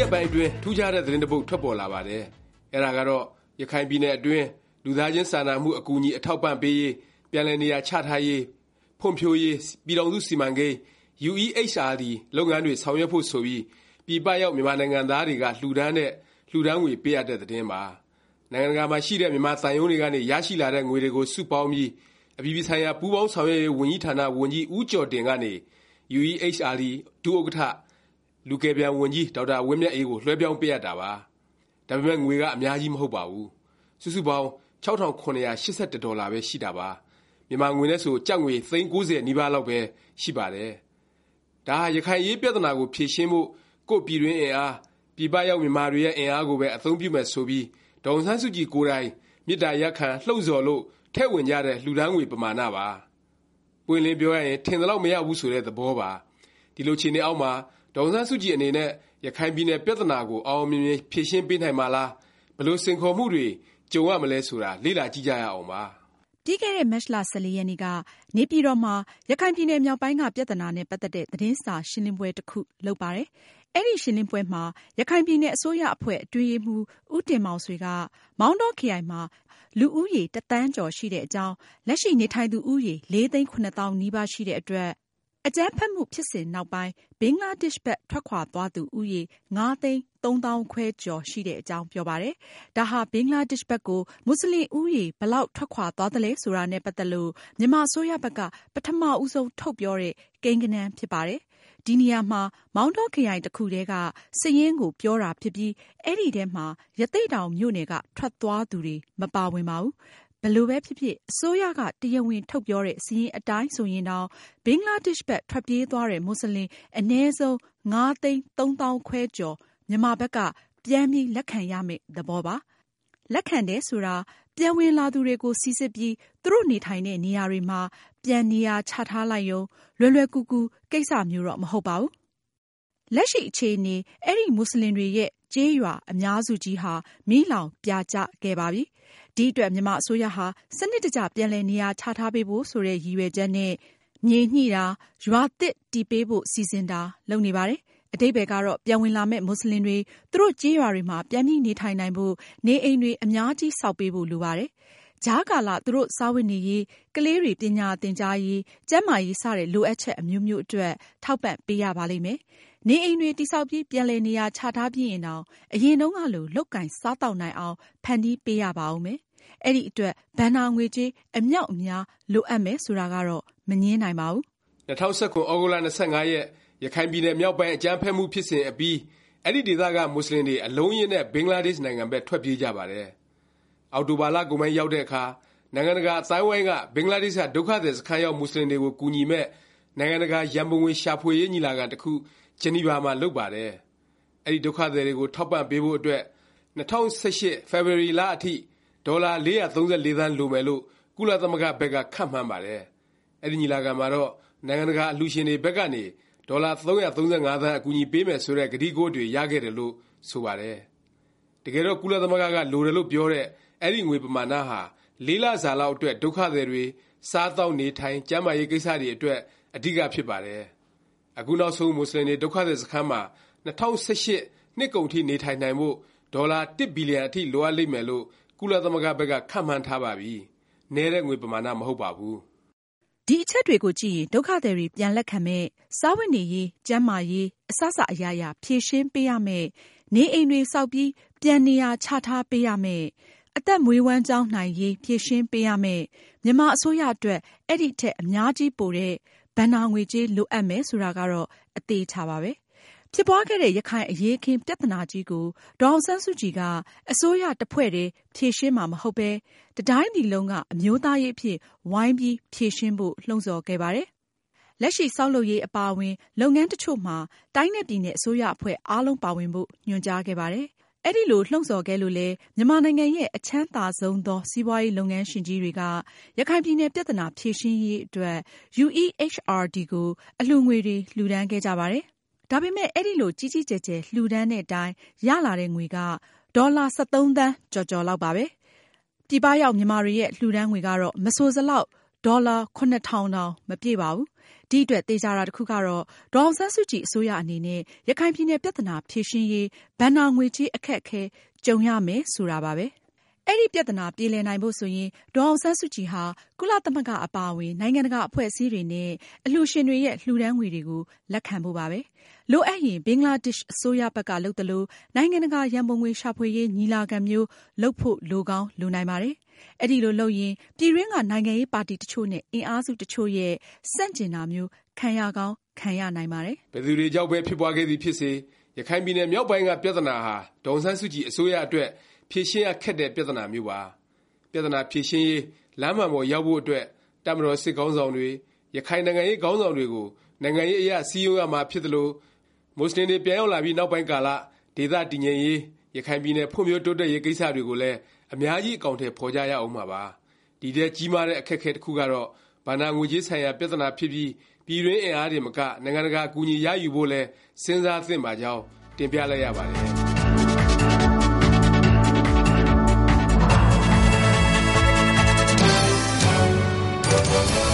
ရက်ပိုင်းအတွင်း ထူးခြားတဲ့ သတင်းတစ်ပုဒ် ထွက်ပေါ်လာပါတယ်။အဲဒါကတော့ ရခိုင်ပြည်နယ်အတွင်း လူသားချင်းစာနာမှု အကူအညီ အထောက်အပံ့ပေးရေး၊ပြန်လည်နေရာချထားရေး၊ဖွံ့ဖြိုးရေး ပြည်ထောင်စု စီမံကိန်း UEHRD လုပ်ငန်းတွေ ဆောင်ရွက်ဖို့ ဆိုပြီး ပြည်ပရောက် မြန်မာနိုင်ငံသားတွေက လှူဒါန်းတဲ့ လှူဒါန်းငွေ ပေးအပ်တဲ့ သတင်းပါ။နိုင်ငံတကာမှာရှိတဲ့ မြန်မာသံရုံးတွေကနေ ရရှိလာတဲ့ ငွေတွေကို စုပေါင်းပြီး အပြည်ပြည်ဆိုင်ရာ ပူးပေါင်းဆောင်ရွက်ရေး ဝန်ကြီးဌာန ဝန်ကြီး ဦးကျော်တင်ကနေ UEHRD ဒုဥက္ကဌ လူကယ်ပြန်ဝန်ကြီးဒေါက်တာဝင်းမြတ်အေးကိုလွဲှပြောင်းပေးအပ်တာပါ။ဒါပေမယ့်ငွေကအများကြီးမဟုတ်ပါဘူး။စုစုပေါင်း၆၇၈၁ဒေါ်လာပဲရှိတာပါ။မြန်မာငွေနဲ့ဆိုကျပ်ငွေသိန်း၉၀နီးပါးလောက်ပဲရှိပါတယ်။ဒါဟာရခိုင်အရေးပြသနာကိုဖြေရှင်းဖို့ကိုယ့်ပြည်တွင်းအင်အား၊ပြည်ပရောက်မြန်မာတွေရဲ့အင်အားကိုပဲအသုံးပြုမယ်ဆိုပြီးဒေါ်အောင်ဆန်းစုကြည်ကိုယ်တိုင်မေတ္တာရပ်ခံလှုံ့ဆော်လို့ထည့်ဝင်ကြတဲ့လှူဒါန်းငွေပမာဏပါ။ပွင့်ပွင့်လင်းလင်းပြောရရင်ထင်သလောက်မရဘူးဆိုတဲ့သဘောပါ။ဒီလိုအခြေအနေအောက်မှာ ဒေါ်အောင်ဆန်းစုကြည် အနေနဲ့ ရခိုင်ပြည်နယ် ပြသနာကို အောင်အောင်မြင်မြင် ဖြေရှင်းပေးနိုင်မှာလား၊ဘယ်လို စိန်ခေါ်မှုတွေ ကြုံရမလဲ ဆိုတာ လေ့လာကြည့်ကြရအောင်ပါ။ပြီးခဲ့တဲ့ မတ်လ ၁၄ ရက်နေ့က နေပြည်တော်မှာ ရခိုင်ပြည်နယ်မြောက်ပိုင်းက ပြသနာနဲ့ ပတ်သက်တဲ့ သတင်းစာရှင်းလင်းပွဲ တစ်ခု လုပ်ပါတယ်။အဲဒီ ရှင်းလင်းပွဲမှာ ရခိုင်ပြည်နယ် အစိုးရအဖွဲ့ အတွင်းရေးမှူး ဦးတင်မောင်ဆွေက မောင်တောခရိုင်မှာ လူဦးရေ တစ်သန်းကျော်ရှိတဲ့အကြောင်း၊လက်ရှိ နေထိုင်သူဦးရေလေးသိန်းခုနှစ်သောင်းနီးပါးရှိတဲ့အတွက် အကြမ်းဖက်မှုဖြစ်စဉ်နောက်ပိုင်း ဘင်္ဂလားဒေ့ရှ်ဘက် ထွက်ခွာသွားသူဦးရေ၅သိန်း၃သောင်းခွဲကျော်ရှိတဲ့အကြောင်း ပြောပါတယ်။ဒါဟာ ဘင်္ဂလားဒေ့ရှ်ဘက်ကိုမူဆလင်ဦးရေ ဘယ်လောက် ထွက်ခွာသွားသလဲဆိုတာနဲ့ ပတ်သက်လို့ မြန်မာအစိုးရဘက်က ပထမဦးဆုံး ထုတ်ပြောတဲ့ ကိန်းဂဏန်းဖြစ်ပါတယ်။ဒီနေရာမှာ မောင်တောခရိုင်တစ်ခုတည်းကစာရင်းကို ပြောတာဖြစ်ပြီး အဲဒီထဲမှာ ရသေ့တောင်မြို့နယ်က ထွက်သွားသူတွေ မပါဝင်ပါဘူး။ ဘယ်လိုပဲဖြစ်ဖြစ် အစိုးရက တရားဝင်ထုတ်ပြောတဲ့ စာရင်းအတိုင်းဆိုရင်တောင် ဘင်္ဂလားဒေ့ရှ်ဘက် ထွက်ပြေးသွားတဲ့မူဆလင် အနည်းဆုံး၅သိန်း၃သောင်းခွဲကျော် မြန်မာဘက်က ပြန်ပြီး လက်ခံရမယ့် သဘောပါ။လက်ခံတယ်ဆိုတာ ပြန်ဝင်လာသူတွေကို စိစစ်ပြီး သူတို့နေထိုင်တဲ့ နေရာတွေမှာ ပြန်နေရာချထားလိုက်ရုံ၊လွယ်လွယ်ကူကူ ကိစ္စမျိုးတော့ မဟုတ်ပါဘူး။လက်ရှိအခြေအနေ အဲဒီမူဆလင်တွေရဲ့ ကျေးရွာ အများစုကြီးဟာ မီးလောင်ပြာကျခဲ့ပါပြီ။ ဒီအတွက် မြန်မာအစိုးရဟာ စနစ်တကျ ပြန်လည်နေရာချထားပေးဖို့ဆိုတဲ့ ရည်ရွယ်ချက်နဲ့ မြေညှိတာ၊ရွာသစ်တည်ပေးဖို့ စီစဉ်တာ လုပ်နေပါတယ်။အဓိပ္ပါယ်ကတော့ ပြန်ဝင်လာမယ့်မူဆလင်တွေ သူတို့ကျေးရွာတွေမှာ ပြန်ပြီးနေထိုင်နိုင်ဖို့ နေအိမ်တွေ အများကြီး ဆောက်ပေးဖို့ လိုပါတယ်။ကြားကာလ သူတို့ စားဝတ်နေရေး၊ကလေးတွေ ပညာသင်ကြားရေး၊ကျန်းမာရေး စတဲ့ လိုအပ်ချက် အမျိုးမျိုးအတွက် ထောက်ပံ့ပေးရပါလိမ့်မယ်။ နေအိမ်တွေတည်ဆောက်ပြီး ပြန်လည်နေရာချထားပြီးရင်တောင် အရင်တုန်းကလို လုပ်ကိုင်စားသောက်နိုင်အောင် ဖန်တီးပေးရပါဦးမယ်။အဲဒီအတွက် ဘဏ္ဍာငွေကြေး အမြောက်အများ လိုအပ်မယ် ဆိုတာကတော့ မငြင်းနိုင်ပါဘူး။၂၀၁၇ သြဂုတ်လ ၂၅ ရက် ရခိုင်ပြည်နယ်မြောက်ပိုင်း အကြမ်းဖက်မှု ဖြစ်စဉ်အပြီး အဲဒီဒေသက မူဆလင်တွေ အလုံးအရင်းနဲ့ ဘင်္ဂလားဒေ့ရှ်နိုင်ငံဘက် ထွက်ပြေးကြပါတယ်။အောက်တိုဘာလကုန်ပိုင်း ရောက်တဲ့အခါ နိုင်ငံတကာ အသိုင်းအဝိုင်းက ဘင်္ဂလားဒေ့ရှ်က ဒုက္ခသည်စခန်းရောက် မူဆလင်တွေကို ကူညီမယ့် နိုင်ငံတကာရံပုံငွေ ရှာဖွေရေး ညီလာခံ တစ်ခု ဂျီနီဗာမှာလုပ်ပါတယ်။အဲဒီဒုက္ခသည်တွေကို ထောက်ပံ့ပေးဖို့အတွက်၂၀၁၈ဖေဖေါ်ဝါရီလအထိဒေါ်လာ၄၃၄သန်းလိုမယ်လို့ကုလသမဂ္ဂဘက်ကခန့်မှန်းပါတယ်။အဲဒီညီလာခံမှာတော့နိုင်ငံတကာအလှူရှင်တွေဘက်ကနေဒေါ်လာ၃၃၅သန်းအကူအညီပေးမယ်ဆိုတဲ့ကတိကဝတ်တွေရခဲ့တယ်လို့ဆိုပါတယ်။တကယ်တော့ကုလသမဂ္ဂကလိုတယ်လို့ပြောတဲ့အဲဒီငွေပမာဏဟာ၄လစာလောက်အတွက်ဒုက္ခသည်တွေစားသောက်နေထိုင်၊ကျန်းမာရေးကိစ္စတွေအတွက်အဓိကဖြစ်ပါတယ်။ အခုနောက်ဆုံး မူဆလင်တွေ ဒုက္ခသည်စခန်းမှာ ၂၀၁၈ နှစ်ကုန်ထိ နေထိုင်နိုင်ဖို့ ဒေါ်လာတစ်ဘီလျံအထိ လိုအပ်လိမ့်မယ်လို့ ကုလသမဂ္ဂဘက်က ခန့်မှန်းထားပါပြီ။နည်းတဲ့ ငွေပမာဏ မဟုတ်ပါဘူး။ဒီအချက်တွေကိုကြည့်ရင် ဒုက္ခသည်တွေ ပြန်လက်ခံမယ့်၊စားဝတ်နေရေး၊ကျန်းမာရေး အစစ အရာရာ ဖြေရှင်းပေးရမယ့်၊နေအိမ်တွေဆောက်ပြီး ပြန်နေရာချထားပေးရမယ့်၊အသက်မွေးဝမ်းကျောင်းနိုင်ရေး ဖြေရှင်းပေးရမယ့် မြန်မာအစိုးရအတွက် အဲဒီထက် အများကြီးပိုတဲ့ ဘဏ္ဍာငွေကြေးလိုအပ်မယ်ဆိုတာကတော့ အသေအခြာပါပဲ။ဖြစ်ပွားခဲ့တဲ့ ရခိုင်အရေးအခင်း ပြသနာကြီးကို ဒေါ်အောင်ဆန်းစုကြည်က အစိုးရတစ်ဖွဲ့တည်း ဖြေရှင်းမှာ မဟုတ်ပဲ တစ်တိုင်းပြည်လုံးက အမျိုးသားရေးအဖြစ် ဝိုင်းပြီး ဖြေရှင်းဖို့ လှုံ့ဆော်ခဲ့ပါတယ်။လက်ရှိ ဆောက်လုပ်ရေး အပါအဝင် လုပ်ငန်းတစ်ချို့မှာ တိုင်းနဲ့ပြည်နယ် အစိုးရအဖွဲ့ အားလုံးပါဝင်ဖို့ ညွှန်ကြားခဲ့ပါတယ်။ အဲလို လှုံ့ဆော်ခဲ့လို့လည်း မြန်မာနိုင်ငံရဲ့ အချမ်းသာဆုံးသော စီးပွားရေးလုပ်ငန်းရှင်ကြီးတွေက ရခိုင်ပြည်နယ် ပြသနာ ဖြေရှင်းရေးအတွက် UEHRD ကို အလှူငွေတွေ လှူဒါန်းခဲ့ကြပါတယ်။ဒါပေမယ့် အဲလို ကြီးကြီးကျယ်ကျယ် လှူဒါန်းတဲ့တိုင် ရလာတဲ့ငွေက ဒေါ်လာ ၁၃ သန်းကျော်ကျော်လောက်ပါပဲ။ပြည်ပရောက် မြန်မာတွေရဲ့ လှူဒါန်းငွေကတော့ မဆိုစလောက် ဒေါ်လာ ၇၀၀၀ တောင် မပြည့်ပါဘူး။ ဒီအတွက် သေခြာတာတစ်ခုကတော့ ဒေါ်အောင်ဆန်းစုကြည်အစိုးရအနေနဲ့ ရခိုင်ပြည်နယ်ပြသနာဖြေရှင်းရေး ဘဏ္ဍာငွေကြေးအခက်အခဲကြုံရမယ်ဆိုတာပါပဲ။အဲဒီပြသနာပြေလည်နိုင်ဖို့ဆိုရင် ဒေါ်အောင်ဆန်းစုကြည်ဟာ ကုလသမဂ္ဂအပါအဝင် နိုင်ငံတကာအဖွဲ့အစည်းတွေနဲ့ အလှူရှင်တွေရဲ့ လှူဒါန်းငွေတွေကို လက်ခံဖို့ပါပဲ။လိုအပ်ရင် ဘင်္ဂလားဒေ့ရှ်အစိုးရဘက်ကလုပ်သလို နိုင်ငံတကာရံပုံငွေရှာဖွေရေးညီလာခံမျိုးလုပ်ဖို့ လိုကောင်းလိုနိုင်ပါတယ်။ အဲလိုလုပ်ရင် ပြည်တွင်းက နိုင်ငံရေးပါတီ တစ်ချို့နဲ့ အင်အားစု တစ်ချို့ရဲ့ ဆန့်ကျင်တာမျိုး ခံရကောင်း ခံရနိုင်ပါတယ်။ဘယ်သူတွေကြောင့်ပဲ ဖြစ်ပွားခဲ့သည်ဖြစ်စေ ရခိုင်ပြည်နယ် မြောက်ပိုင်းက ပြသနာဟာ ဒေါ်အောင်ဆန်းစုကြည် အစိုးရအတွက် ဖြေရှင်းရ ခက်တဲ့ ပြသနာမျိုးပါ။ပြသနာ ဖြေရှင်းရေး လမ်းမှန်ပေါ်ရောက်ဖို့ အတွက် တပ်မတော် စစ်ခေါင်းဆောင်တွေ၊ရခိုင်နိုင်ငံရေး ခေါင်းဆောင်တွေကို နိုင်ငံရေးအရ စည်းရုံးရမှာ ဖြစ်သလို၊မူဆလင်တွေ ပြန်ရောက်လာပြီး နောက်ပိုင်းကာလ ဒေသတည်ငြိမ်ရေး၊ ရခိုင်ပြည်နယ် ဖွံ့ဖြိုးတိုးတက်ရေး ကိစ္စတွေကိုလည်း အများကြီး အကောင်အထည် ဖော်ကြရဦးမှာပါ။ဒီထဲ ကြီးမားတဲ့ အခက်အခဲ တစ်ခုကတော့ ဘဏ္ဍာငွေကြေးဆိုင်ရာ ပြသနာဖြစ်ပြီး ပြည်တွင်းအင်အားတင်မက နိုင်ငံတကာ အကူအညီရယူဖို့လည်း စဉ်းစားသင့်ပါကြောင်း တင်ပြလိုက်ရပါတယ်။